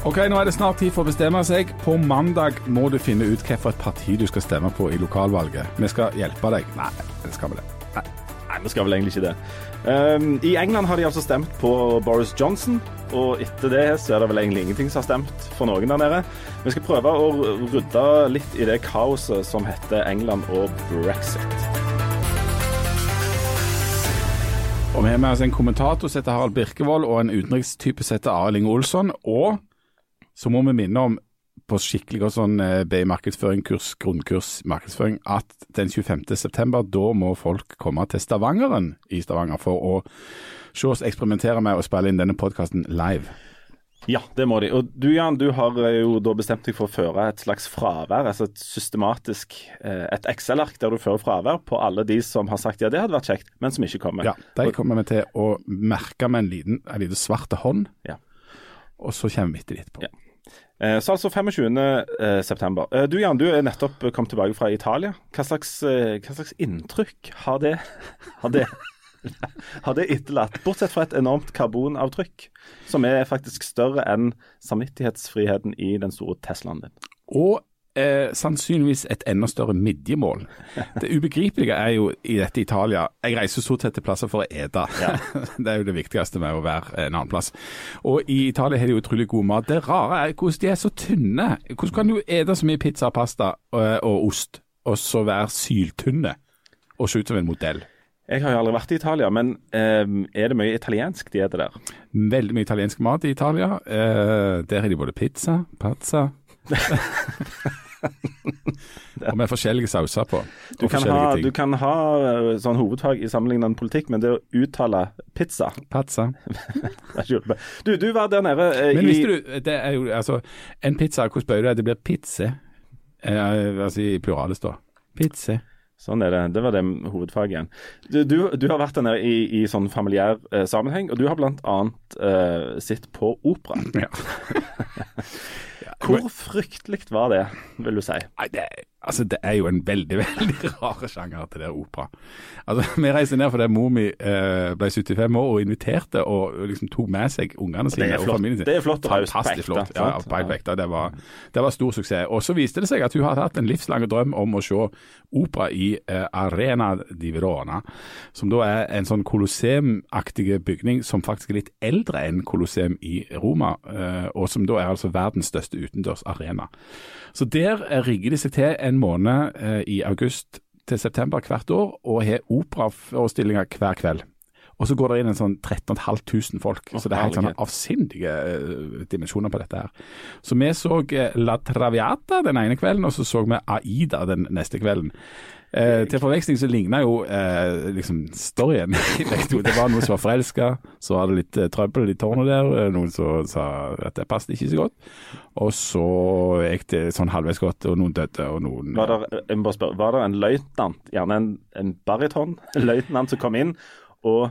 Ok, Nå er det snart tid for å bestemme seg. På mandag må du finne ut hvilket parti du skal stemme på i lokalvalget. Vi skal hjelpe deg. Nei, det skal vi det. Nei. Nei, vi skal vel egentlig ikke det. Um, I England har de altså stemt på Boris Johnson, og etter det så er det vel egentlig ingenting som har stemt for noen der nede. Vi skal prøve å rydde litt i det kaoset som heter England og brexit. Og Vi har med oss en kommentator som heter Harald Birkevold, og en utenrikstype som heter Arild Inge Olsson. Og så må vi minne om på skikkelig godt sånn eh, B-markedsføring-kurs, grunnkurs markedsføring, at den 25.9, da må folk komme til Stavangeren i Stavanger for å se oss eksperimentere med å spille inn denne podkasten live. Ja, det må de. Og du Jan, du har eh, jo da bestemt deg for å føre et slags fravær, altså et systematisk eh, et Excel-ark der du fører fravær på alle de som har sagt ja, det hadde vært kjekt, men som ikke kommer. Ja, de kommer vi til å merke med en liten, en liten svart hånd, Ja. og så kommer vi etter etterpå. Ja. Eh, Så altså 25. eh. Eh, Du Jan, du er nettopp kommet tilbake fra Italia. Hva slags, hva slags inntrykk har det, har det har det etterlatt? Bortsett fra et enormt karbonavtrykk, som er faktisk større enn samvittighetsfriheten i den store Teslaen din. Og eh, sannsynligvis et enda større midjemål. Det ubegripelige er jo i dette Italia Jeg reiser stort sett til plasser for å ete. det er jo det viktigste med å være en annen plass. Og i Italia har de utrolig god mat. Det rare er hvordan de er så tynne. Hvordan kan du ete så mye pizza, pasta og, og ost, og så være syltynne og se ut som en modell? Jeg har jo aldri vært i Italia, men eh, er det mye italiensk de spiser der? Veldig mye italiensk mat i Italia. Eh, der har de både pizza, pazza Og med forskjellige sauser på. Du kan, ha, du kan ha eh, sånn hovedfag i sammenlignende politikk, men det å uttale pizza hjulpet. Du, du var der nede eh, Men visste du, det er jo altså En pizza, hvordan bøyer du deg? Det blir pizze. Eh, altså i pluralis, da. Pizze. Sånn er det. Det var det hovedfaget igjen. Du, du, du har vært der nede i, i sånn familiær eh, sammenheng, og du har bl.a. Eh, sett på opera. Ja. Hvor fryktelig var det, vil du si? Nei, det, altså, det er jo en veldig, veldig rar sjanger til det opera. Altså, Vi reiste ned fordi mor mi eh, ble 75 år og inviterte og liksom tok med seg ungene sine. Og familien sin. Det er flott og Fantastisk flott. Ja, på ekte. Det var, det var stor suksess. Og så viste det seg at hun hadde hatt en livslang drøm om å se opera i eh, Arena di Verona, som da er en sånn kolosseumaktig bygning som faktisk er litt eldre enn kolosseum i Roma, eh, og som da er altså verdens største utendørs arena. Så der eh, rigger de seg til en måned eh, i august til september hvert år, og har operaforestillinger hver kveld. Og så går det inn en sånn 13 500 folk, så det er helt sånn avsindige uh, dimensjoner på dette her. Så vi så eh, La Traviata den ene kvelden, og så så vi Aida den neste kvelden. Eh, til forveksling så ligna jo eh, liksom storyen. Det var noen som var forelska, så var det litt eh, trøbbel i tårnet der. eh, Noen som sa at det passet ikke så godt. Og så gikk det sånn halvveis godt, og noen døde, og noen Var det, jeg bare spørre, var det en løytnant, gjerne en, en baryton-løytnant som kom inn og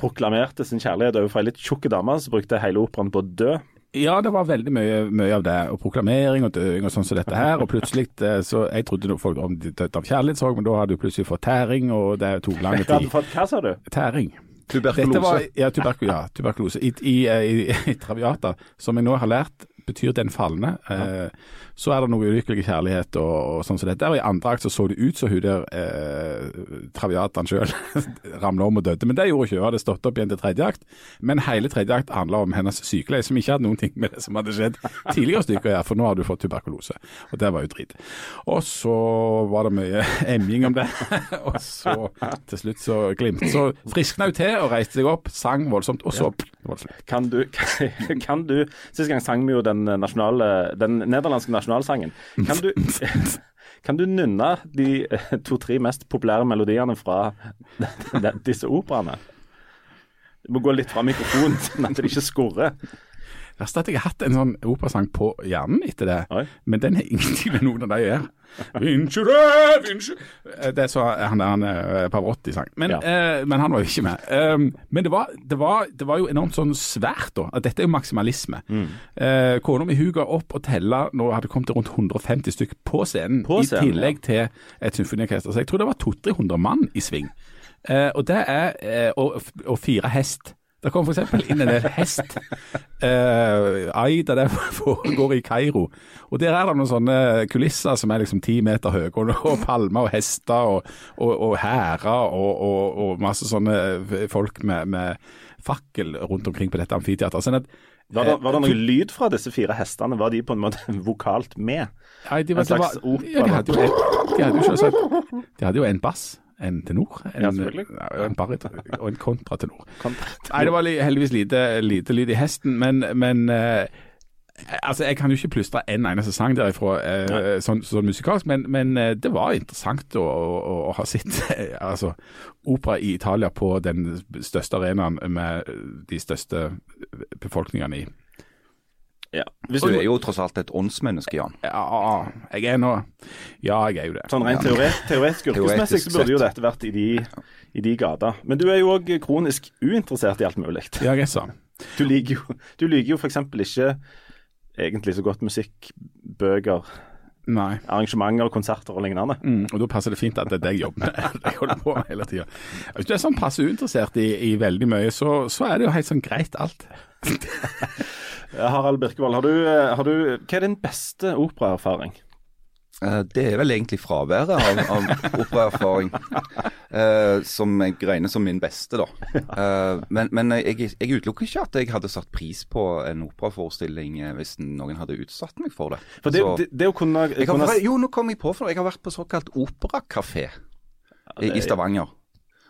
proklamerte sin kjærlighet overfor ei litt tjukk dame som brukte hele operaen på å dø? Ja, det var veldig mye, mye av det. Og proklamering og døing og sånn som dette her. Og plutselig eh, så Jeg trodde folk om de døde av kjærlighetssorg, men da hadde du plutselig fått tæring, og det tok lang Du hadde tid. fått, hva sa du? Tæring. Tuberkulose. Var, ja, tuberku, ja, tuberkulose. I, i, i, i Traviata, som jeg nå har lært, betyr den falne. Eh, så er det noe ulykkelig kjærlighet og, og sånn som dette. Og I andre akt så så det ut som hun der eh, Traviataen sjøl ramla om og døde. Men det gjorde ikke. Hun hadde stått opp igjen til tredje akt. Men hele tredje akt handla om hennes sykeleie, som ikke hadde noen ting med det som hadde skjedd tidligere stykker å gjøre, for nå har du fått tuberkulose. Og det var jo drit. Og så var det mye emjing om det. og så til slutt så glimt. Så friskna hun til og reiste seg opp, sang voldsomt, og så ja. voldsomt. Kan du, kan du Sist gang sang vi jo den nasjonale Den nederlandske nasjonalsangen. Kan du Kan du nynne de eh, to-tre mest populære melodiene fra disse operaene? Du må gå litt fra mikrofonen, sånn at det ikke skurrer. Verst er at jeg har hatt en sånn operasang på hjernen etter det, Oi. men den har ingenting med noen av de å gjøre. Vincere. Eh, Det så han der han eh, Pavarotti-sang. Men, Ja. eh, men han var jo ikke med. Um, men det var, det, var, det var jo enormt sånn svært, da. At dette er jo maksimalisme. Mm. Eh, Kona mi huga opp og telle når det hadde kommet rundt 150 stykker på scenen, På scenen, i tillegg til et symfoniorkester. Så jeg tror det var 200-300 mann i sving. Eh, og det er eh, og, og fire hest. Det kom f.eks. inn en del hest Uh, Aida det foregår i Kairo. Og der er det noen sånne kulisser som er liksom ti meter høye, og, og palmer og hester og, og, og hærer og, og, og masse sånne folk med, med fakkel rundt omkring på dette amfiteatret. Sånn at Var det, var det noe lyd fra disse fire hestene? Var de på en måte vokalt med? Nei, de, var- En slags var- Ja, de hadde jo, en- de hadde jo De hadde jo en bass, en tenor, en, Ja, selvfølgelig. en baryton og en kontratenor. Kontra- Nei, det var heldigvis lite, lite lyd i hesten, men, men eh, Altså, Jeg kan jo ikke plystre en eneste sang derifra eh, sånn, sånn musikalsk, men, men eh, det var interessant å, å, å ha sett altså, opera i Italia på den største arenaen med de største befolkningene i. Ja. Hvis Du du, er jo tross alt et åndsmenneske, Jan. Ja, jeg er nå Ja, jeg er jo det. sånn rent teoret, teoretisk yrkesmessig så burde jo dette vært i de, i de gater. Men du er jo òg kronisk uinteressert i alt mulig. Ja, jeg sa. Du liker jo, du liker jo f.eks. ikke egentlig så godt musikk, bøker, Nei. arrangementer, konserter og lignende. Mm, og da passer det fint at det er det jeg jobber med. Jeg holder på med hele tida. Hvis du er sånn passe uinteressert i, i veldig mye, så, så er det jo helt sånn greit alt. Harald Birkevold, har du, eh, har du, hva er din beste operaerfaring? Eh, Det er vel egentlig fraværet av, av operaerfaring eh, som jeg regner som min beste, da. Men men jeg, jeg utelukker ikke at jeg hadde satt pris på en operaforestilling hvis noen hadde utsatt meg for det. For det, Så- det, det å kunne, kunne... har, jo, nå kom jeg på for det. Jeg har vært på såkalt operakafé i, i Stavanger.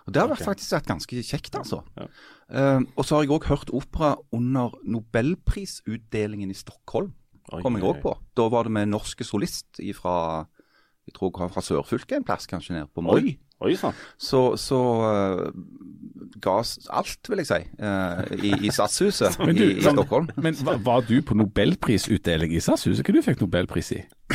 Og Det har vært faktisk vært ganske kjekt, altså. Ja. Uh, og så har jeg òg hørt opera under nobelprisutdelingen i Stockholm. Oi, kom jeg også òg på. Da var det med norske solist fra jeg tror jeg fra sørfylket en plass, kanskje ned på Moi. Oi. Så, så eh, ga oss alt, vil jeg si, eh, i, i Stadshuset Men i, i Stockholm. Men var, du på nobelprisutdeling i SAS-huset? Hva du fikk nobelpris i?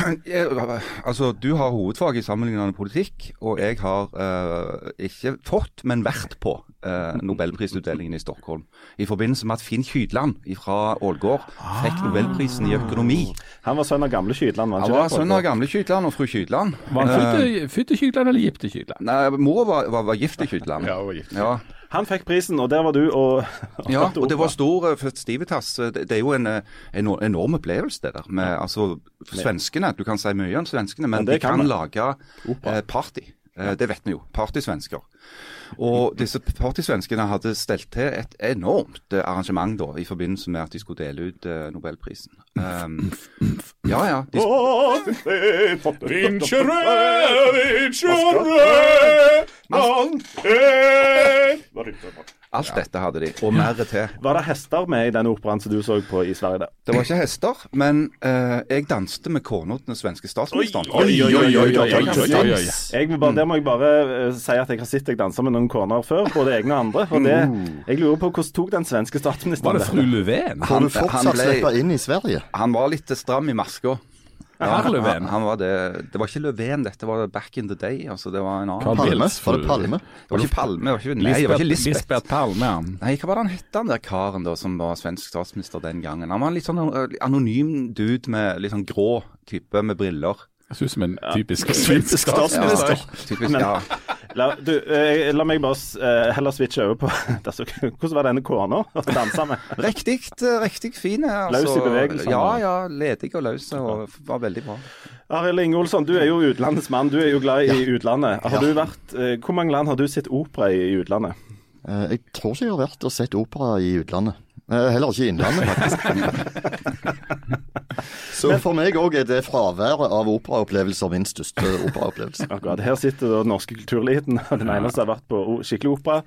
Altså, Du har hovedfag i sammenlignende politikk, og jeg har uh, ikke fått, men vært på uh, nobelprisutdelingen i Stockholm. I forbindelse med at Finn Kydland fra Ålgård fikk nobelprisen i økonomi. Han var sønn av gamle Kydland, var han Han var sønn av gamle Kydland og fru Kydland. Var han født- i Kydland eller gift i Kydland? Nei, Mor var, var, var gift i Kydland. Ja, var gift. Ja. Han fikk prisen, og der var du og, og Ja, og det var stor uh, festivitas. Det, det er jo en, eh, en enorm opplevelse, det der. Med, altså, svenskene, du kan si mye om svenskene, men men de kan kan, lage eh, party. Eh, det vet vi jo. Partysvensker. Og disse partysvenskene hadde stelt til et enormt eh, arrangement da, i forbindelse med at de skulle dele ut eh, nobelprisen. Um, ja, ja. De, Alt dette hadde de, og mer til. Var det hester med i den operaen som du så på i Sverige? Der? Det var ikke hester, men eh, jeg danste med kona til den svenske statsministeren. Oi, oi, oi, oi, oi, oi, oi. Jeg må bare, der må jeg bare eh, si at jeg har sett deg danse med noen koner før, både egne og andre. Og det, uh. jeg lurer på hvordan tok den svenske Var statsministeren det fru Løven? Kan du fortsatt slippe inn i Sverige? Han var litt stram i maska. Löfven? han, han var det. Det var ikke Löfven, dette var back in the day. altså Det var en annen. Palme? Var det Palme? Det var ikke Palme. Det var ikke, nei, det var ikke Lisbeth. Lisbeth Palme. Nei, hva var det han het, han der karen da, som var svensk statsminister den gangen? Han var en litt sånn uh, anonym dude med litt sånn grå type med briller. Jeg synes som en typisk svensk statsminister. Ja, typisk, ja. La, du, eh, la meg bare eh, heller switche over på altså, Hvordan var denne kona å danse med? Riktig, riktig fin. Altså, Løs i bevegelsene. Ja, ja. Ledig og løs, og var veldig bra. Arild Inge Olsson, du er jo utenlandets mann. Du er jo glad i utlandet. Har du vært, eh, hvor mange land har du sett opera i i utlandet? Eh, Jeg tror ikke jeg har vært og sett opera i utlandet. Heller ikke i Innlandet, faktisk. Så for meg òg er det fraværet av operaopplevelser min største operaopplevelse. Akkurat. Her sitter da den norske kultureliten. og Den eneste som har vært på skikkelig opera,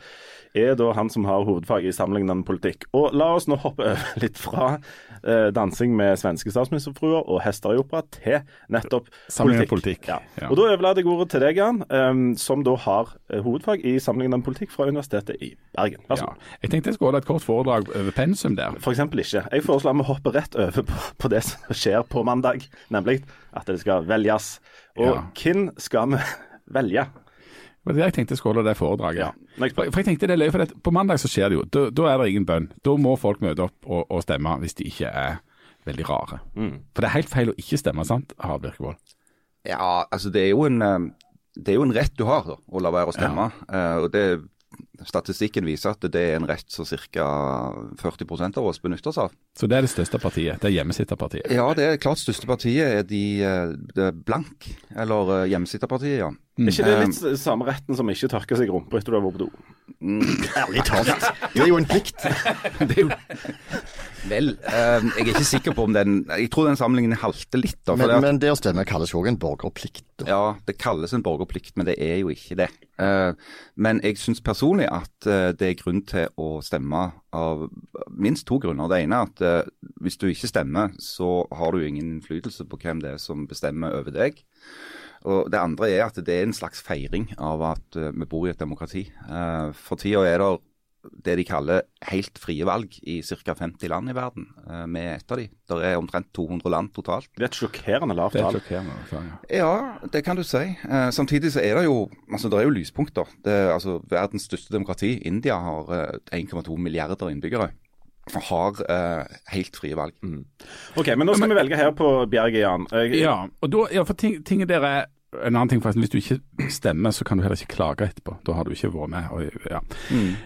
er da han som har hovedfag i sammenlignende politikk. Og la oss nå hoppe over litt fra eh, dansing med svenske statsministerfruer og hester i opera til nettopp politikk. politikk, Ja. ja. Og da overlater jeg ordet til deg, Jan, em, som da har eh, hovedfag i sammenlignende politikk fra Universitetet i Bergen. Vær så ja. Jeg tenkte jeg skulle holde et kort foredrag over pensum der. For eksempel ikke. Jeg foreslår at vi hopper rett over på, på det som skjer på mandag, nemlig at det skal velges. Og hvem skal vi velge? Det var det jeg tenkte skulle holde det foredraget. Ja. For, for jeg tenkte det er løye, for at På mandag så skjer det jo. Da, da er det ingen bønn. Da må folk møte opp og, og stemme hvis de ikke er veldig rare. Mm. For det er helt feil å ikke stemme, sant, Harald Birkevold? Ja, altså det er jo en, eh, det er jo en rett du har, da, å la være å stemme. Eh, og det statistikken viser at det er en rett som ca. 40% av oss benytter oss av. Så det er det største partiet? Det er hjemmesitterpartiet? Ja, det er klart største partiet er de, eh, de Blank, eller eh, hjemmesitterpartiet, ja. Er ikke det litt s- samme retten som ikke tørker seg i rumpa etter du har vært på do? Ærlig talt. Det er jo en plikt. Det er jo Vel, eh, jeg er ikke sikker på om den Jeg tror den sammenligningen halter litt. da. Men, det at- men det å stemme kalles jo også en borgerplikt. da. Ja, det kalles en borgerplikt, men det er jo ikke det. Eh, men jeg syns personlig at eh, det er grunn til å stemme av minst to grunner. Det ene er at eh, hvis du ikke stemmer, så har du ingen innflytelse på hvem det er som bestemmer over deg. Og Det andre er at det er en slags feiring av at vi bor i et demokrati. For tida er det det de kaller helt frie valg i ca. 50 land i verden. Eh, vi er et av de. Det er omtrent 200 land totalt. Det er et sjokkerende lavt er tall. ja. Ja, det kan du si. Eh, samtidig så er det jo altså det er jo lyspunkter. Det, er, altså, verdens største demokrati, India, har eh, 1,2 milliarder innbyggere. Har uh, helt frie valg. Ok, Men nå skal vi velge her på Bjerget, Jan. Jeg, Ja, og da, ja, for ting, tinget der er en annen ting forresten, Hvis du ikke stemmer, så kan du heller ikke klage etterpå. Da har du ikke vært med. Og, ja.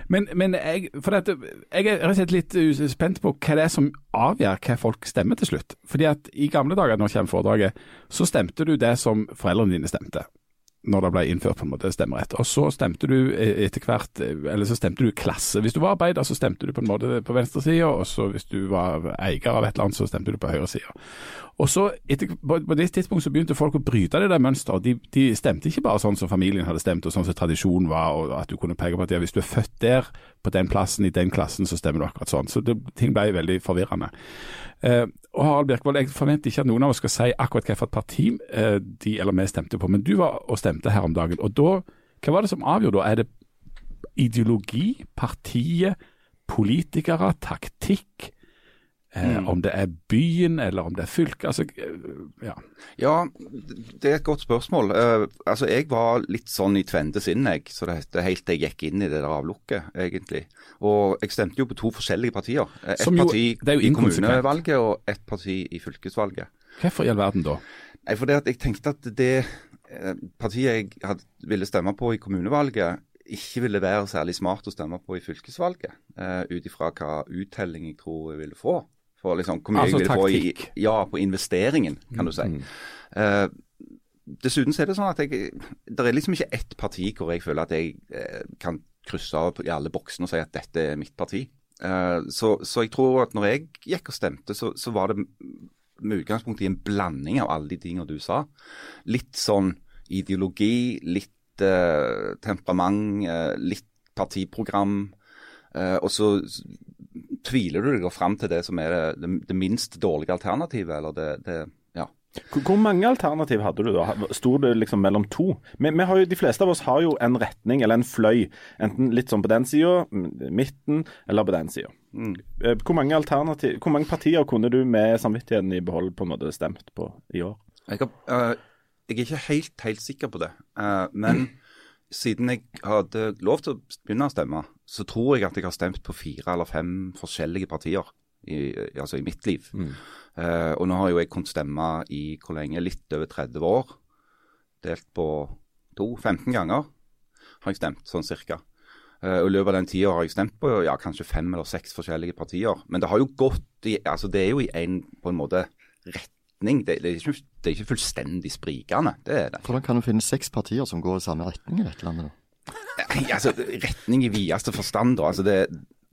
Men, men jeg, for dette, jeg er rett og slett litt uh, spent på hva det er som avgjør hva folk stemmer til slutt. Fordi at I gamle dager når kommer foredraget, så stemte du det som foreldrene dine stemte. Når det ble innført på en måte stemmerett. Og så stemte du eh, etter hvert, eh, eller så stemte du klasse. Hvis du var arbeider, så stemte du på en måte på venstresida, og så hvis du var eier av et eller annet, så stemte du på høyresida. Og så etter, på, det tidspunkt så begynte folk å bryte det der mønsteret. De, de stemte ikke bare sånn som familien hadde stemt, og sånn som tradisjonen var, og at du kunne peke på at ja, hvis du er født der, på den plassen, i den klassen, så stemmer du akkurat sånn. Så det, ting ble veldig forvirrende. Eh, og Harald Birkvold, jeg forventer ikke at noen av oss skal si akkurat hvilket parti eh, de eller vi stemte på, men du var og stemte her om dagen. Og da, hva var det som avgjorde da? Er det ideologi, partiet, politikere, taktikk? Eh, Om det er byen, eller om det er fylket? Altså, eh, ja. Ja, det er et godt spørsmål. Uh, altså, Jeg var litt sånn i tvende sinn, jeg, så det heter, helt til jeg gikk inn i det der avlukket, egentlig. Og jeg stemte jo på to forskjellige partier. Eh, Et jo- parti i kommunevalget og et parti i fylkesvalget. Hvorfor i all verden da? Nei, for det at jeg tenkte at det eh, partiet jeg hadde, ville stemme på i kommunevalget, ikke ville være særlig smart å stemme på i fylkesvalget. Uh, Ut ifra hva uttelling jeg tror jeg ville få. For liksom, hvor mye Altså jeg vil få i, ja, på investeringen, kan du si. Eh, dessuten så er det sånn at jeg, det er liksom ikke ett parti hvor jeg føler at jeg uh, kan krysse av i alle boksene og si at dette er mitt parti. Uh, så, så jeg tror at når jeg gikk og stemte, så, så var det med utgangspunkt i en blanding av alle de tingene du sa. Litt sånn ideologi, litt temperament, litt partiprogram. Og så tviler du deg fram til det som er det, det, det minst dårlige alternativet, eller det, det ja. Hvor, mange alternativ hadde du da? Sto det liksom mellom to? Vi, vi har jo, de fleste av oss har jo en retning eller en fløy. Enten litt sånn på den sida, midten, eller på den sida. Mm. Hvor, mange alternativ- hvor mange partier kunne du med samvittigheten i behold på en måte stemt på i år? Jeg, har, uh, jeg er ikke helt, helt sikker på det. Uh, men siden jeg hadde lov til å begynne å stemme, så tror jeg at jeg har stemt på fire eller fem forskjellige partier i, altså i mitt liv. Eh, og nå har jo jeg kunnet stemme i hvor lenge? Litt over 30 år. Delt på to. 15 ganger har jeg stemt, sånn cirka. Uh, og I løpet av den tida har jeg stemt på ja, kanskje fem eller seks forskjellige partier. Men det har jo gått i altså Det er jo i en på en måte retning. Det, det, er, ikke, det er ikke fullstendig sprikende. Det er det. Hvordan kan du finne seks partier som går i samme retning i dette landet? da? Ja, altså, retning i videste forstand. da. Altså, det,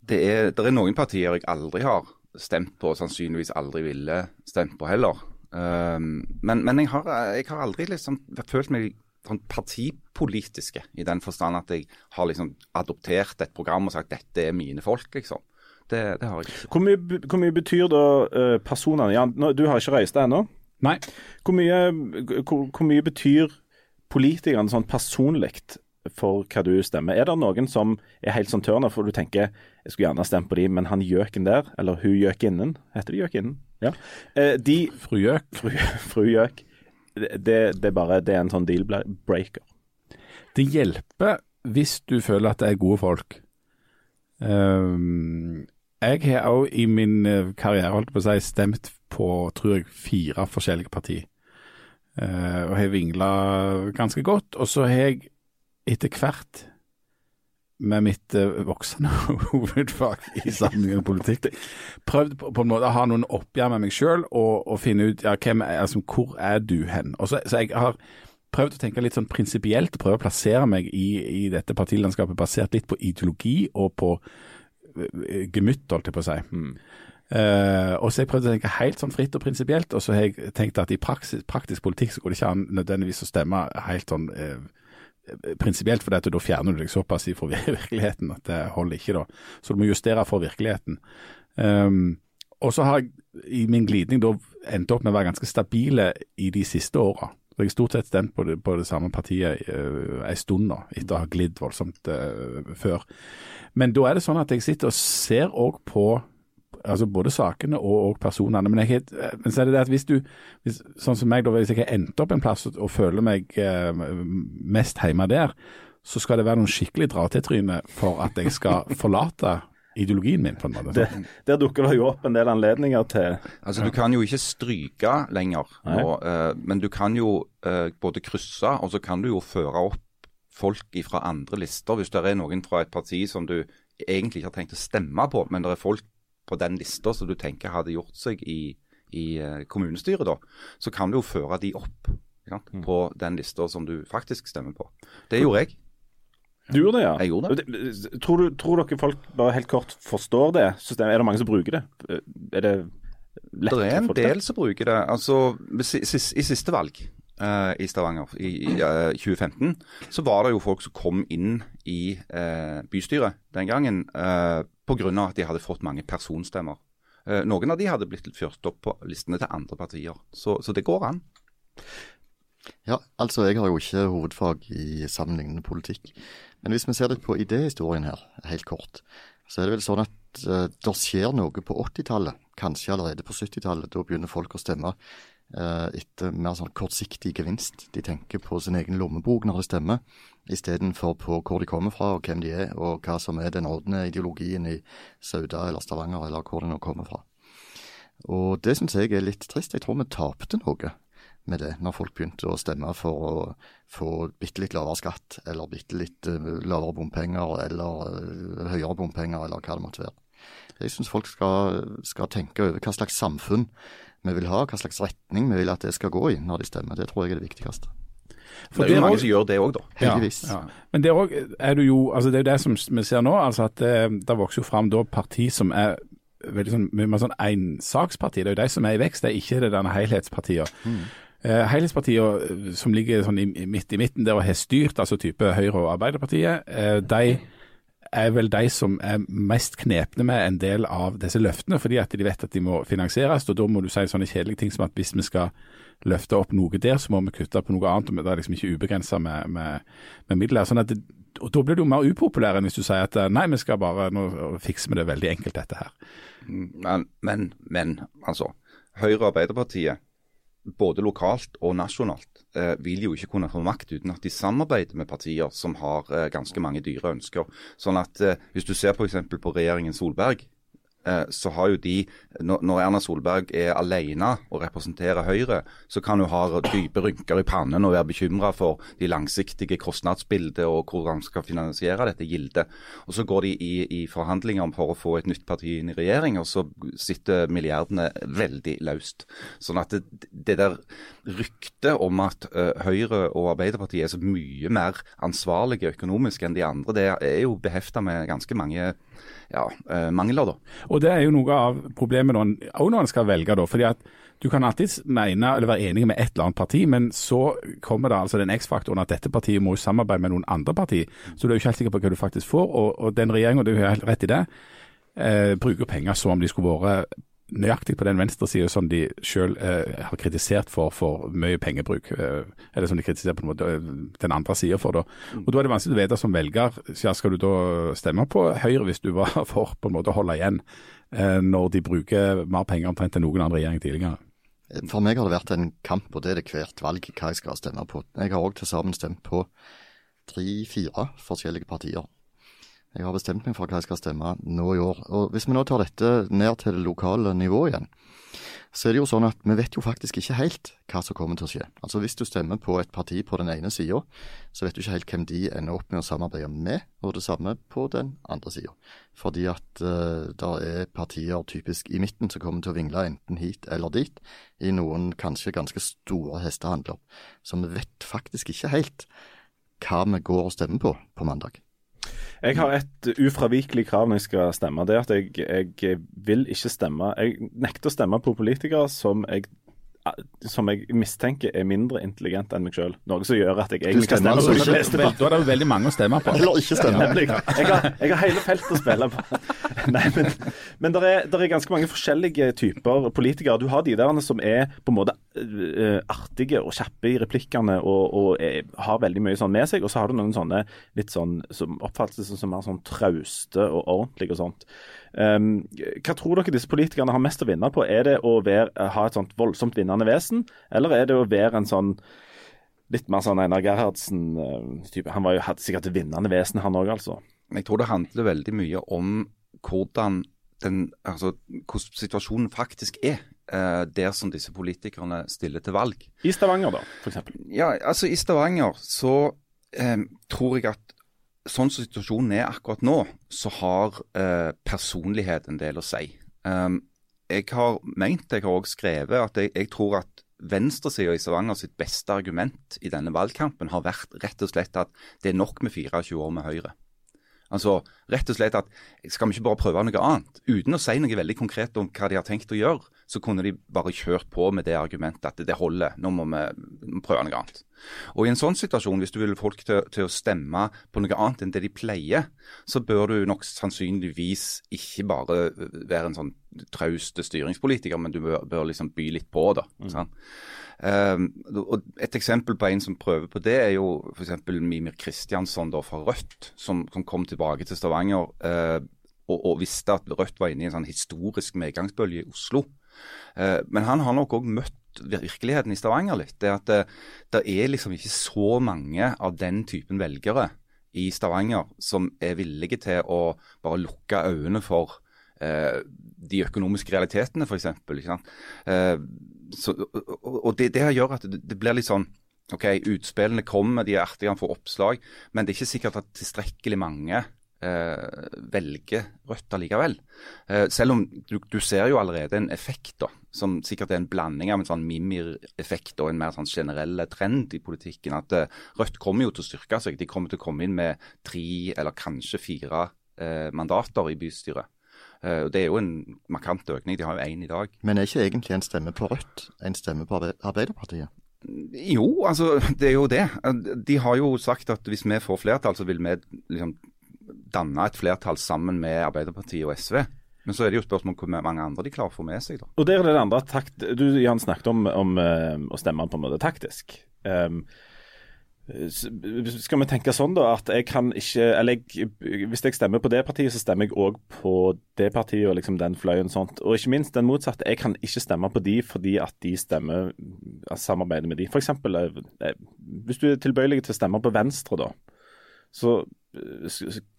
det, er, det er noen partier jeg aldri har stemt på, og sannsynligvis aldri ville stemt på heller. Um, men men jeg, har, jeg har aldri liksom følt meg sånn partipolitiske, i den forstand at jeg har liksom adoptert et program og sagt dette er mine folk, liksom. Det, det har jeg ikke. Hvor mye, hvor mye betyr da uh, personene Jan, Du har ikke reist deg ennå. Nei. Hvor mye, hvor, hvor mye betyr politikerne sånn personlig for hva du stemmer? Er det noen som er helt sånn tørna, for du tenker jeg skulle gjerne stemt på de, men han gjøken der, eller hun gjøkinnen, heter det gjøkinnen? Ja. Eh, de, Fru Gjøk. fru, fru gjøk, det, det er bare det er en sånn deal-breaker. Det hjelper hvis du føler at det er gode folk. Ehm, jeg har òg i min eh, karriere holdt på å si, stemt på tror jeg, fire forskjellige partier. Uh, og har vingla ganske godt. Og så har jeg etter hvert med mitt uh, voksende hovedfag i sammenheng med politikk, prøvd på, på en måte å ha noen oppgjør med meg sjøl og, og, finne ut ja, hvem, altså, hvor er du hen. Og så, så jeg har prøvd å tenke litt sånn prinsipielt, prøve å plassere meg i, i dette partilandskapet basert litt på ideologi og på eh, gemytt, holdt jeg på å si. Eh, og så har jeg prøvd å tenke helt sånn fritt og prinsipielt, og så har jeg tenkt at i praksis, praktisk politikk så går det ikke an nødvendigvis å stemme helt sånn uh, prinsipielt, for da fjerner du deg såpass fra virkeligheten at det holder ikke, da. Så du må justere for virkeligheten. Um, og så har jeg i min glidning da endt opp med å være ganske stabile i de siste åra. Jeg har stort sett stemt på det, på det samme partiet uh, en stund nå, etter å ha glidd voldsomt uh, før. Men da er det sånn at jeg sitter og ser òg på altså både sakene og, og personene. Men, jeg, men, så er det det at hvis du, hvis, sånn som meg da, hvis jeg har endt opp en plass og, og føler meg uh, mest hjemme der, så skal det være noen skikkelig dra-til-tryne for at jeg skal forlate ideologien min, på en måte. Det, der dukker det jo opp en del anledninger til Altså, Du kan jo ikke stryke lenger, nå, uh, men du kan jo uh, både krysse, og så kan du jo føre opp folk fra andre lister. Hvis det er noen fra et parti som du egentlig ikke har tenkt å stemme på, men det er folk på den lista som du tenker hadde gjort seg i, i uh, kommunestyret, da, så kan du jo føre de opp ja, mm. på den lista som du faktisk stemmer på. Det gjorde jeg. Du gjorde det, ja? Jeg gjorde det. Tror, du, tror dere folk bare helt kort forstår det systemet? Er det mange som bruker det? Er det lett Det er en del som bruker det. Altså, I siste valg uh, i Stavanger i, uh, 2015, så var det jo folk som kom inn i uh, bystyret den gangen uh, pga. at de hadde fått mange personstemmer. noen av de hadde blitt ført opp på listene til andre partier. Så, så det går an. Ja, altså jeg har jo ikke hovedfag i sammenlignende politikk. Men hvis vi ser litt på idéhistorien her, helt kort, så er det vel sånn at uh, det skjer noe på 80-tallet, kanskje allerede på 70-tallet. Da begynner folk å stemme uh, etter mer sånn kortsiktig gevinst. De tenker på sin egen lommebok når de stemmer, istedenfor på hvor de kommer fra og hvem de er, og hva som er den ordne ideologien i Sauda eller Stavanger, eller hvor de nå kommer fra. Og det syns jeg er litt trist. Jeg tror vi tapte noe med det, når folk begynte å stemme for å få bitte litt lavere skatt, eller bitte litt uh, lavere bompenger, eller uh, høyere bompenger, eller hva det måtte være. Jeg syns folk skal, skal, tenke over hva slags samfunn vi vil ha, hva slags retning vi vil at det skal gå i når de stemmer. Det tror jeg er det viktigste. For det er jo mange som gjør det òg, da. Heldigvis. Ja, ja. Men det er, også, er det jo altså det er jo det som vi ser nå, altså at det, eh, det vokser jo fram da parti som er veldig sånn, mye sånn ensaksparti. Det er jo de som er i vekst, det er ikke det denne helhetspartiet. Mm. Eh, Helhetspartiene eh, som ligger sånn i, midt i midten der og har styrt, altså type Høyre og Arbeiderpartiet, eh, de er vel de som er mest knepne med en del av disse løftene, fordi at de vet at de må finansieres. og Da må du si sånne kjedelige ting som at hvis vi skal løfte opp noe der, så må vi kutte på noe annet. og Det er liksom ikke ubegrensa med, med, med, midler. sånn at det, og Da blir du mer upopulær enn hvis du sier at nei, vi skal bare nå fikser vi det veldig enkelt, dette her. Men, men, men altså. Høyre og Arbeiderpartiet både lokalt og nasjonalt, eh, vil jo ikke kunne få makt uten at de samarbeider med partier som har eh, ganske mange dyre ønsker. Sånn at eh, Hvis du ser f.eks. på regjeringen Solberg, så har jo de Når Erna Solberg er alene og representerer Høyre, så kan hun ha dype rynker i pannen og være bekymra for de langsiktige kostnadsbildet og hvordan de skal finansiere dette gildet. Og Så går de i, i, forhandlinger for å få et nytt parti inn i regjering, og så sitter milliardene veldig løst. Sånn at det, det der ryktet om at uh, Høyre og Arbeiderpartiet er så mye mer ansvarlige økonomisk enn de andre, det er jo behefta med ganske mange ja, uh, mangler. da. Og Det er jo noe av problemet òg når en skal velge. da, fordi at Du kan alltid mene eller være enig med et eller annet parti, men så kommer det altså den X-faktoren at dette partiet må samarbeide med noen andre parti. Så du er jo ikke helt sikker på hva du faktisk får. Og, og den regjeringa, du har helt rett i det, eh, bruker penger som om de skulle vært nøyaktig på den venstresida som de selv eh, har kritisert for for mye pengebruk. Eh, eller som de kritiserer på en måte eh, den andre sida for. Da. Og Da er det vanskelig å vite som velger. Ja, skal du da stemme på Høyre hvis du var for på en måte å holde igjen, eh, når de bruker mer penger omtrent enn noen andre regjering tidligere? For meg har det vært en kamp, og det er det hvert valg hva jeg skal stemme på. Jeg har òg til sammen stemt på tre-fire forskjellige partier. Jeg har bestemt meg for hva jeg skal stemme nå i år. Og Hvis vi nå tar dette ned til det lokale nivået igjen, så er det jo sånn at vi vet jo faktisk ikke helt hva som kommer til å skje. Altså Hvis du stemmer på et parti på den ene sida, så vet du ikke helt hvem de ender opp med å samarbeide med, og det samme på den andre sida. Fordi at uh, det er partier typisk i midten som kommer til å vingle enten hit eller dit, i noen kanskje ganske store hestehandler. Så vi vet faktisk ikke helt hva vi går og stemmer på på mandag. Jeg har et ufravikelig krav når jeg skal stemme. Det er at jeg, jeg vil ikke stemme Jeg nekter å stemme på politikere som jeg som jeg mistenker er mindre intelligent enn meg sjøl. Noe som gjør at jeg egentlig kan stemme på de fleste. Da er det jo veldig mange å stemme på. Eller ikke stemme. Jeg har, jeg har hele feltet å spille på. Nei, men, men det er, er, ganske mange forskjellige typer politikere. Du har de der som er på en måte uh, artige og kjappe i replikkene og, og er, har veldig mye sånn med seg. Og så har du noen sånne litt sånn som oppfattes som mer sånn trauste og ordentlige og sånt. Um, hva tror dere disse politikerne har mest å vinne på? Er det å være, ha et sånt voldsomt vinnende vesen, eller er det å være en sånn litt mer sånn Einar Gerhardsen-type? Han var jo, hadde sikkert et vinnende vesen, han òg, altså. Jeg tror det handler veldig mye om hvordan, den, altså, hvordan situasjonen faktisk er. Uh, der som disse politikerne stiller til valg. I Stavanger, da, f.eks.? Ja, altså I Stavanger så eh, tror jeg at sånn som situasjonen er akkurat nå, så har eh, personlighet en del å si. Um, jeg har ment, jeg har også skrevet, at jeg, jeg tror at venstresida i Stavanger sitt beste argument i denne valgkampen har vært rett og slett at det er nok med 24 år med Høyre. Altså rett og slett at skal vi ikke bare prøve noe annet? Uten å si noe veldig konkret om hva de har tenkt å gjøre, så kunne de bare kjørt på med det argumentet at det holder, nå må vi prøve noe annet. Og I en sånn situasjon, hvis du vil folk til, til, å stemme på noe annet enn det de pleier, så bør du nok sannsynligvis ikke bare være en sånn traust styringspolitiker, men du bør, bør liksom by litt på. da. Mm. Um, og Et eksempel på en som prøver på det, er jo f.eks. Mimir Kristiansson da, fra Rødt, som, som, kom tilbake til Stavanger uh, og, og, visste at Rødt var inne i en sånn historisk medgangsbølge i Oslo. Uh, men han har nok òg møtt virkeligheten i Stavanger litt. Det at det, det, er liksom ikke så mange av den typen velgere i Stavanger som er villige til å bare lukke øynene for eh, de økonomiske realitetene, f.eks. Eh, så, og det, det gjør at det, det, blir litt sånn OK, utspillene kommer, de er artige, han får oppslag, men det er ikke sikkert at tilstrekkelig mange eh, velger Rødt allikevel. Eh, selv om du, du, ser jo allerede en effekt, da, som sikkert er en blanding av en sånn Mimir-effekt og en mer sånn generell trend i politikken. At eh, Rødt kommer jo til å styrke seg. De kommer til å komme inn med tre eller kanskje fire eh, mandater i bystyret. Og det er jo en markant økning. De har jo én i dag. Men er ikke egentlig en stemme på Rødt en stemme på Arbeiderpartiet? Jo, altså det er jo det. De har jo sagt at hvis vi får flertall, så vil vi liksom danne et flertall sammen med Arbeiderpartiet og SV. Men så er det jo spørsmål hvor mange andre de klarer å få med seg. da. Og der er det andre takt. Du Jan, snakket om, om uh, å stemme på en måte taktisk. Um, skal vi tenke sånn da, at jeg kan ikke Eller jeg, hvis jeg stemmer på det partiet, så stemmer jeg òg på det partiet og liksom den fløyen. sånt. Og ikke minst den motsatte. Jeg kan ikke stemme på de fordi at de stemmer samarbeider med de. Eksempel, eh, eh, hvis du er tilbøyelig til å stemme på Venstre, da, så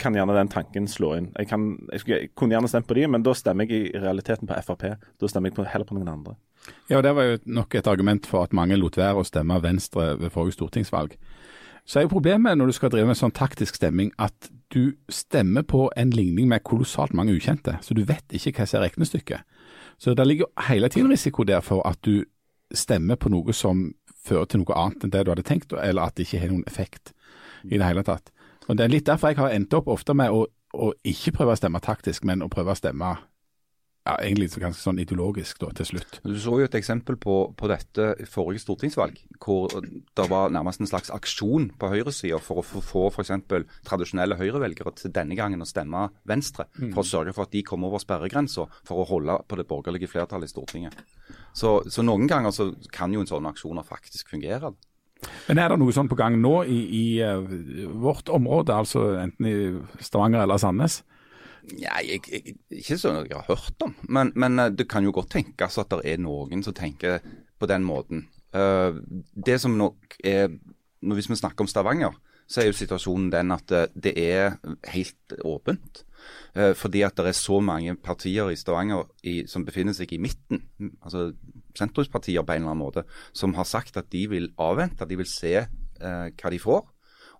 kan gjerne den tanken slå inn. Jeg, kan, jeg, kunne gjerne stemt på de, men da stemmer jeg i realiteten på Frp. Da stemmer jeg på, heller på noen andre. Ja, Det var jo nok et argument for at mange lot være å stemme Venstre ved forrige stortingsvalg. Så er jo problemet når du skal drive med sånn taktisk stemming, at du stemmer på en ligning med kolossalt mange ukjente. Så du vet ikke hva som er regnestykket. Så det ligger hele tiden risiko der for at du stemmer på noe som fører til noe annet enn det du hadde tenkt, eller at det ikke har noen effekt i det hele tatt. Og Det er litt derfor jeg har endt opp ofte med å, å ikke prøve å stemme taktisk, men å prøve å stemme ja, egentlig så ganske sånn ideologisk da, til slutt. Du så jo et eksempel på, på dette i forrige stortingsvalg, hvor det var nærmest en slags aksjon på høyresida for å få f.eks. tradisjonelle høyrevelgere til denne gangen å stemme Venstre, mm. for å sørge for at de kom over sperregrensa for å holde på det borgerlige flertallet i Stortinget. Så, så noen ganger så kan jo en sånn aksjoner faktisk fungere. Men er det noe sånn på gang nå i, i uh, vårt område, altså enten i Stavanger eller Sandnes? Nei, jeg, jeg, ikke sånn at jeg har hørt om, men, men, eh, det kan jo godt tenkes at det er noen som tenker på den måten. Uh, det som nok er Hvis vi snakker om Stavanger, så er jo situasjonen den at eh, det er helt åpent. Eh, fordi at det er så mange partier i Stavanger i, som befinner seg i midten, altså sentrumspartier på en eller annen måte, som har sagt at de vil avvente, de vil se eh, hva de får.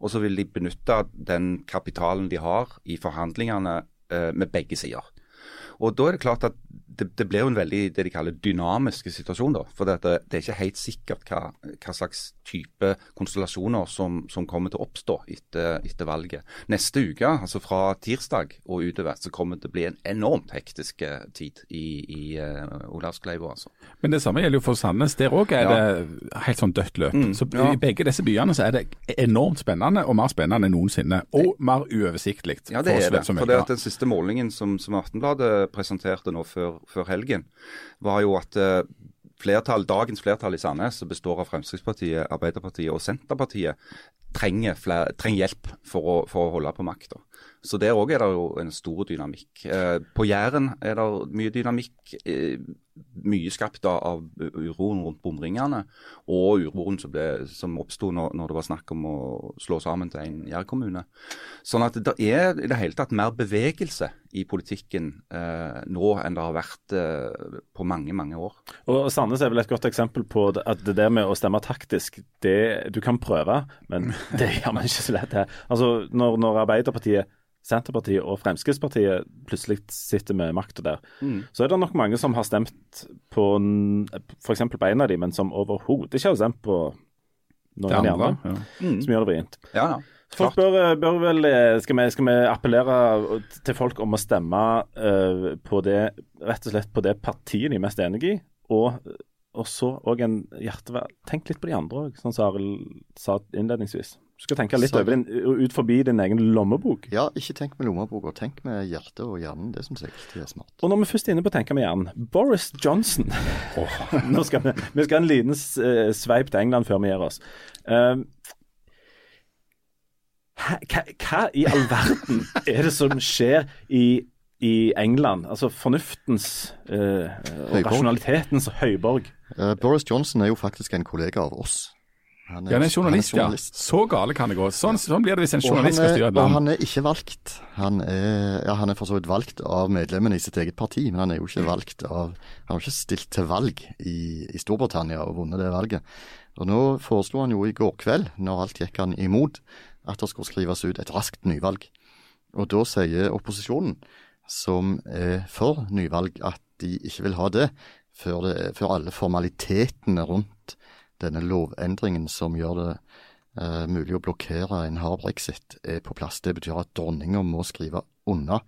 Og så vil de benytte den kapitalen de har i forhandlingene eh, med begge sider. Og da er det klart at det, det, blir jo en veldig det de kaller dynamisk situasjon. da, For det, det er ikke helt sikkert hva, hva slags type konstellasjoner som, som, kommer til å oppstå etter, etter, valget. Neste uke, altså fra tirsdag og utover, så kommer det til å bli en enormt hektisk eh, tid i, i uh, Olavskleiva. Altså. Men det samme gjelder jo for Sandnes. Der òg er ja. det helt sånn dødt løp. Mm, så ja. I begge disse byene så er det enormt spennende, og mer spennende enn noensinne. Og mer uoversiktlig. Ja, det er det. For det at den siste målingen som, som Aftenbladet presenterte nå før før helgen, var jo at eh, flertall, dagens flertall i Sandnes, som består av Fremskrittspartiet, Arbeiderpartiet og Senterpartiet, trenger, flere, trenger hjelp for å, for å holde på makta. Så der òg er det jo en stor dynamikk. Eh, på Jæren er det mye dynamikk. Eh, mye skapt av uroen rundt bomringene, og uroen som, ble, som oppsto når, når, det var snakk om å slå sammen til en Jærkommune. Sånn at det er i det hele tatt mer bevegelse i politikken eh, nå enn det har vært eh, på mange, mange år. Og Sandnes er vel et godt eksempel på at det der med å stemme taktisk, det, du kan prøve, men det gjør man ikke så lett her. Altså, når, når Arbeiderpartiet Senterpartiet og Fremskrittspartiet plutselig sitter med makta der, mm. så er det nok mange som har stemt på f.eks. på en av de, men som overhodet ikke har stemt på noen av de andre. Ja. Mm. Som gjør det vrient. Ja, ja. Folk bør, bør, vel eh, skal vi, skal vi, appellere til folk om å stemme uh, på det rett og slett på det partiet de er mest enig i, og, og så òg en hjertevel Tenk litt på de andre òg, sånn som Arild sa innledningsvis. Du skal tenke litt over din, ut forbi din egen lommebok. Ja, ikke tenk med lommeboka, tenk med hjertet og hjernen. Det syns jeg er smart. Og når vi først er inne på å tenke med hjernen, Boris Johnson oh. Skal vi, vi skal en liten uh, sveip til England før vi gir oss. Uh, hva, hva, i all verden er det som skjer i, i England? Altså fornuftens uh, og rasjonalitetens høyborg. Boris Johnson er jo faktisk en kollega av oss. Han er, ja, han er journalist, han er journalist. ja. Så gale kan det gå. Sånn, sånn blir det hvis en journalist skal styre et land. Og han er ikke valgt. Han er, ja, han er for så vidt valgt av medlemmene i sitt eget parti, men han er jo ikke valgt av Han har ikke stilt til valg i, i Storbritannia og vunnet det valget. Og nå foreslo han jo i går kveld, når alt gikk han imot, at det skulle skrives ut et raskt nyvalg. Og da sier opposisjonen, som er for nyvalg, at de ikke vil ha det før, det, før alle formalitetene rundt denne lovendringen som gjør det eh, mulig å blokkere en hard brexit, er på plass. Det betyr at dronninga må skrive unna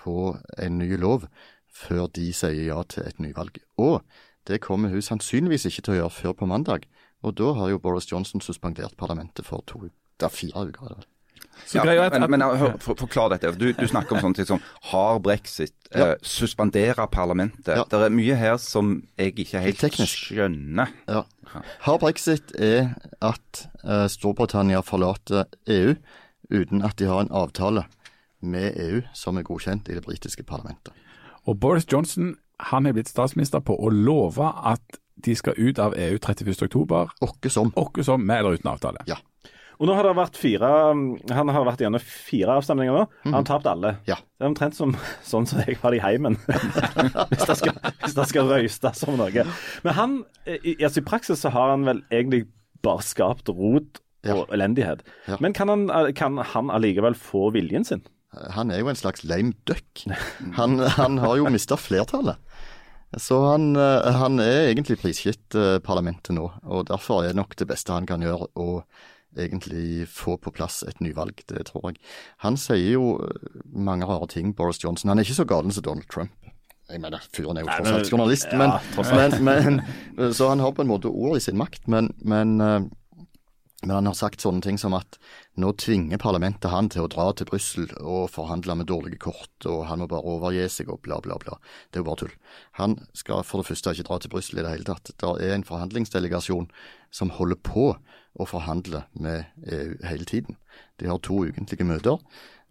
på en ny lov før de sier ja til et nyvalg. Og det kommer hun sannsynligvis ikke til å gjøre før på mandag. Og da har jo Boris Johnson suspendert parlamentet for to, det er fire uker. Ja, men, men hør, for, Forklar dette. Du, du, snakker om sånne ting som hard brexit, ja. eh, suspendere parlamentet. Ja. Det er mye her som jeg ikke helt skjønner. Ja. Hard brexit er at eh, Storbritannia forlater EU uten at de har en avtale med EU som er godkjent i det britiske parlamentet. Og Boris Johnson han er blitt statsminister på å love at de skal ut av EU 31.10. Åkke som. Åkke som, med eller uten avtale. Ja. Og nå har det vært fire Han har vært gjennom fire avstemninger nå. Han har tapt alle. Ja. Det er omtrent som, sånn som jeg har det i heimen. hvis, det skal, hvis det skal røystes om noe. Men han, i, altså i praksis så har han vel egentlig bare skapt rot og ja. elendighet. Ja. Men kan han, kan han allikevel få viljen sin? Han er jo en slags lame duck. Han, han har jo mista flertallet. Så han, han, er egentlig prisgitt eh, parlamentet nå, og derfor er det nok det beste han kan gjøre å egentlig få på plass et nyvalg, det tror jeg. Han sier jo eh, mange rare ting, Boris Johnson. Han er ikke så galen som Donald Trump. Jeg mener, Fyren er jo tross alt journalist, ja, men, men, men, så han har på en måte ord i sin makt. Men, men, eh, men han har sagt sånne ting som at nå tvinger parlamentet han til å dra til Brussel og forhandle med dårlige kort, og han må bare overgi seg og bla, bla, bla. Det er jo bare tull. Han skal for det første ikke dra til Brussel i det hele tatt. Det er en forhandlingsdelegasjon som holder på å forhandle med EU hele tiden. De har to ukentlige møter,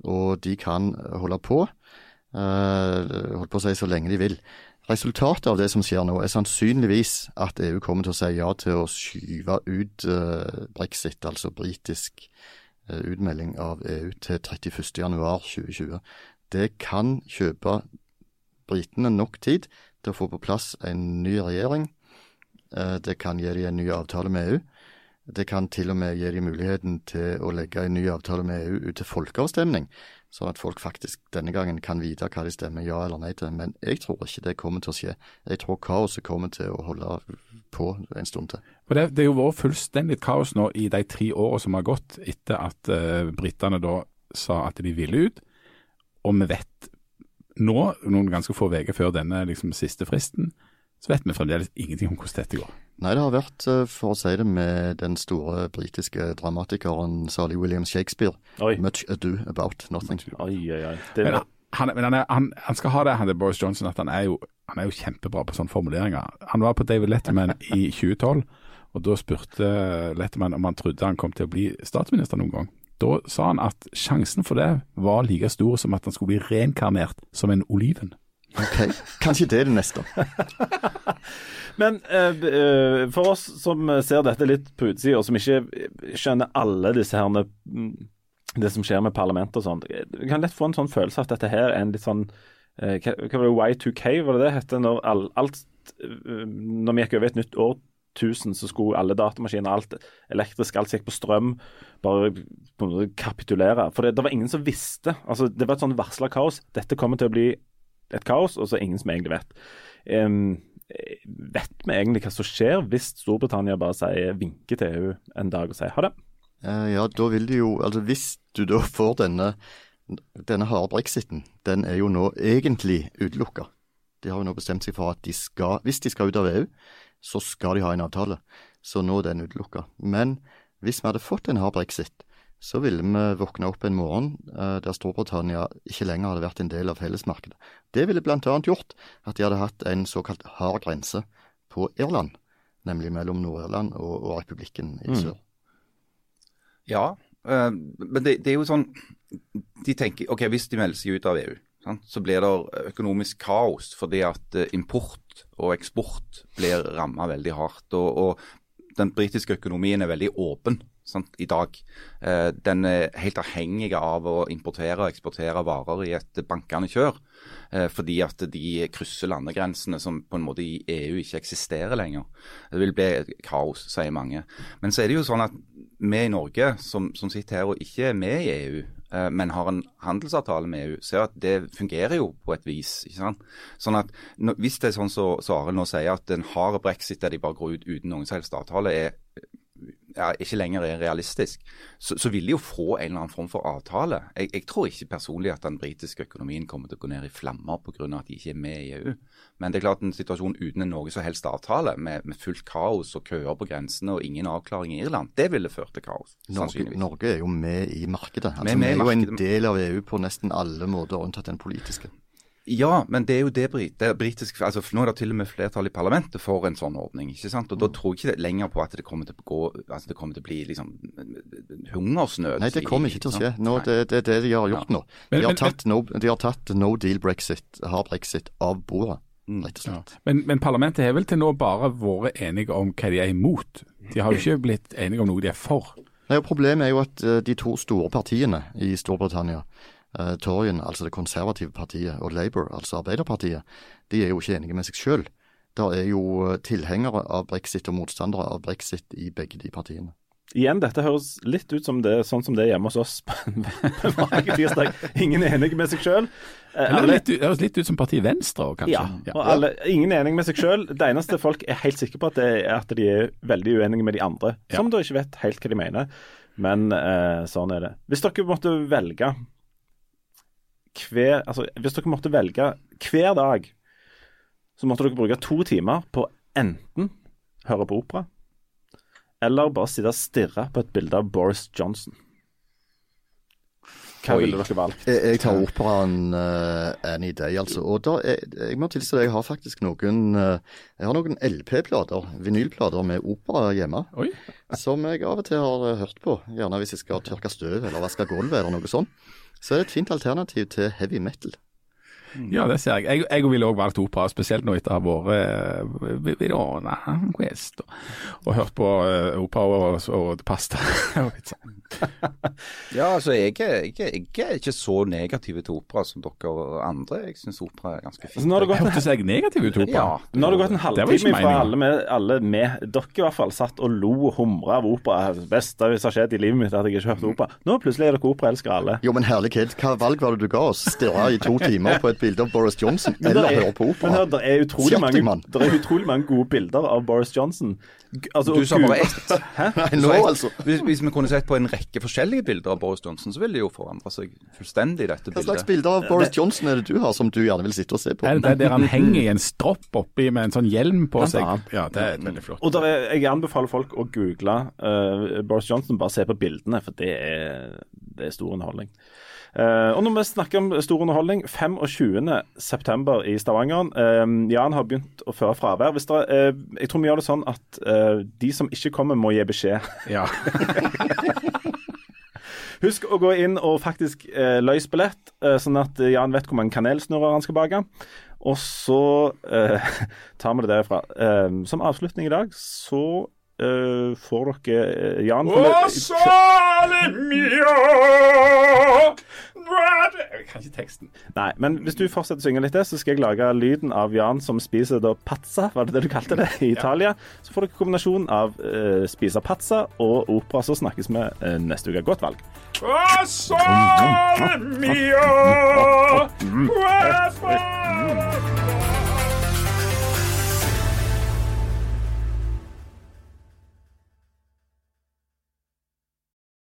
og de kan holde på, uh, holde på å si så lenge de vil. Resultatet av det som skjer nå, er sannsynligvis at EU kommer til å si ja til å skyve ut uh, brexit, altså britisk eh, utmelding av EU til 31.1.2020. Det kan kjøpe britene nok tid til å få på plass en ny regjering. Eh, Det kan gi dem en ny avtale med EU. Det kan til og med gi dem muligheten til å legge en ny avtale med EU ut til folkeavstemning, sånn at folk faktisk denne gangen kan vite hva de stemmer ja eller nei til. Men jeg tror ikke det kommer til å skje. Jeg tror kaoset kommer til å holde på en stund til. For det, det har jo vært fullstendig kaos nå i de tre årene som har gått etter at uh, britene da sa at de ville ut. Og vi vet nå, noen ganske få uker før denne liksom, siste fristen, så vet vi fremdeles ingenting om hvordan dette går. Nei, det har vært, eh, for å si det med den store britiske dramatikeren Sally William Shakespeare, Oi. much ado about nothing. Oi, oi, oi. Det, Men, han, men han, er, han, han skal ha det, han Boris Johnson, at han er, jo, han er jo kjempebra på sånne formuleringer. Han var på David Letterman i 2012, og da spurte Letterman om han trodde han kom til å bli statsminister noen gang. Da sa han at sjansen for det var like stor som at han skulle bli reinkarnert som en oliven. Ok, Kanskje det er det neste. Men eh, eh, for oss som ser dette litt på utsida, og som ikke skjønner alle disse herne mm, Det som skjer med parlamentet og sånn, kan lett få en sånn følelse at dette her er en litt sånn eh, Hva var det, Y2K, var det det hette? Når all, alt eh, Når vi gikk over et nytt årtusen, så skulle alle datamaskiner, alt elektrisk, alt som gikk på strøm, bare på en måte kapitulere. For det, det var ingen som visste. Altså, det var et sånn varsla kaos. Dette kommer til å bli et kaos, og så ingen som egentlig vet. Um, vet vi egentlig hva som skjer hvis Storbritannia bare sier vinker til EU en dag og sier ha det? Eh, ja, da vil de jo Altså, hvis du da får denne denne harde brexiten, den er jo nå egentlig utelukka. De har jo nå bestemt seg for at de skal, hvis de skal ut av EU, så skal de ha en avtale. Så nå er den utelukka. Men hvis vi hadde fått en hard brexit, så ville vi våkne opp en morgen eh, der Storbritannia ikke lenger hadde vært en del av fellesmarkedet. Det ville annet gjort at de hadde hatt en såkalt hard grense på Irland, nemlig mellom Nord-Irland og, og republikken i sør. Ja, eh, men det, det er jo sånn De tenker ok, hvis de melder seg ut av EU, sant, så blir det økonomisk kaos fordi at eh, import og eksport blir ramma veldig hardt. Og, og den britiske økonomien er veldig åpen sant, i dag. Eh, den er helt avhengig av å importere og eksportere varer i et bankende kjør. Eh, fordi at de krysser landegrensene som på en måte i EU ikke eksisterer lenger. Det vil bli et kaos, sier mange. Men så er det jo sånn at vi i Norge som, som sitter her og ikke er med i EU, eh, men har en handelsavtale med EU, ser at det fungerer jo på et vis. ikke sant? Sånn at Hvis det er sånn som så, Arild nå sier, at en hard brexit der de bare går ut uten noen helst avtale, er ja, ikke lenger er realistisk, så, så vil de jo få en eller annen form for avtale. Jeg, jeg tror ikke personlig at den britiske økonomien kommer til å gå ned i flammer pga. at de ikke er med i EU. Men det er klart en situasjon uten en noe som helst avtale, med, med fullt kaos og køer på grensene og ingen avklaring i Irland, det ville ført til kaos. Norge. Norge er jo med i markedet. Vi er Altså, vi er jo en del av EU på nesten alle måter, unntatt den politiske. Ja, men det er jo det, brit det britiske altså Nå er det til og med flertall i parlamentet for en sånn ordning. ikke sant? Og Da tror jeg ikke det lenger på at det kommer til å, gå, altså det kommer til å bli liksom hungersnød. Nei, det kommer ikke til å skje. Nå, det, det er det de har gjort nå. De har tatt no, de har tatt no deal brexit, hard brexit, av bordet, Ja. Men, men parlamentet har vel til nå bare vært enige om hva de er imot. De har jo ikke blitt enige om noe de er for. Nei, og Problemet er jo at eh, de to store partiene i Storbritannia, uh, Toryen, altså det konservative partiet, og Labour, altså Arbeiderpartiet, de er jo ikke enige med seg sjøl. Det er jo eh, tilhengere av brexit og motstandere av brexit i begge de partiene. Igjen, dette høres litt ut som det, sånn som det er hjemme hos oss på tirsdag. Ingen er enige med seg sjøl. Eller det høres litt ut som partiet Venstre òg, kanskje. Ja, og alle, ingen er enige med seg sjøl. Det eneste folk er helt sikre på, at det er at de er veldig uenige med de andre, som da ikke vet helt hva de mener. Men eh, sånn er det. Hvis dere måtte velge hver, altså, Hvis dere måtte velge hver dag, så måtte dere bruke to timer på enten høre på opera, eller bare sitte og stirre på et bilde av Boris Johnson. Hva ville dere valgt? Jeg, jeg tar operaen uh, Any Day, altså. Og da jeg, jeg må tilstå at jeg har faktisk noen uh, Jeg har noen LP-plater, vinylplater med opera hjemme. Oi. Som jeg av og til har eh, hørt på. Gjerne hvis jeg skal tørke støv eller vaske gulvet eller noe sånt. Så er det et fint alternativ til heavy metal. Ja, det ser jeg. Jeg, jeg ville òg valgt opera, spesielt nå etter å ha vært ved Verona Quest og, og hørt på eh, opera og, og pasta. og pizza. Ja, altså jeg jeg, jeg er ikke så negativ til opera som dere andre. Jeg syns opera er ganske fint. nå har det gått Hørtes jeg negativ ut, opera? Ja. Nå har det gått en Det halvtime fra alle med, alle med Dere i hvert fall satt og lo og humra av opera. Det beste som har skjedd i livet mitt, at jeg ikke har hørt opera. Nå plutselig er dere operaelskere alle. Jo, men herlighet, hva valg var det du ga oss? Stirre i to timer på et bilde av Boris Johnson, Men eller det er- høre på Men hør, det er utrolig mange, det er utrolig mange gode bilder av Boris Johnson. Altså, Du sa bare ett. Nei, nå, altså. Hvis, hvis vi kunne sett på en rekke forskjellige bilder av Boris Johnson, så ville det jo forandre seg fullstendig, dette Hva slags bilder av Boris Johnson er det du har, som du gjerne vil sitte og se på? Er det det der han henger i en stropp oppi med en sånn hjelm på seg? Ja, det er veldig flott. Og der er, jeg anbefaler folk å google uh, Boris Johnson, bare se på bildene, for det er, det er stor underholdning. Eh, og når vi snakker om stor underholdning, 25.9. i Stavanger. Uh, Jan har begynt å føre fravær. Hvis dere, er- eh, jeg tror vi gjør det sånn at eh, de som ikke kommer, må gi beskjed. Ja. Husk å gå inn og faktisk eh, løs billett, eh, sånn at eh, Jan vet hvor mange kanelsnurrer han skal bake. Og så eh, tar vi det derfra. Eh, som avslutning i dag så uh, får dere uh, Jan Å, sale mio! Jeg kan ikke teksten. Nei, men hvis du fortsetter å synge litt, eh, så skal jeg lage lyden av Jan som spiser da pazza, var det det du kalte det, i Italia. Så får dere kombinasjon av uh, spise pazza og opera. Så snakkes vi uh, neste uke. Godt valg. Sole mio,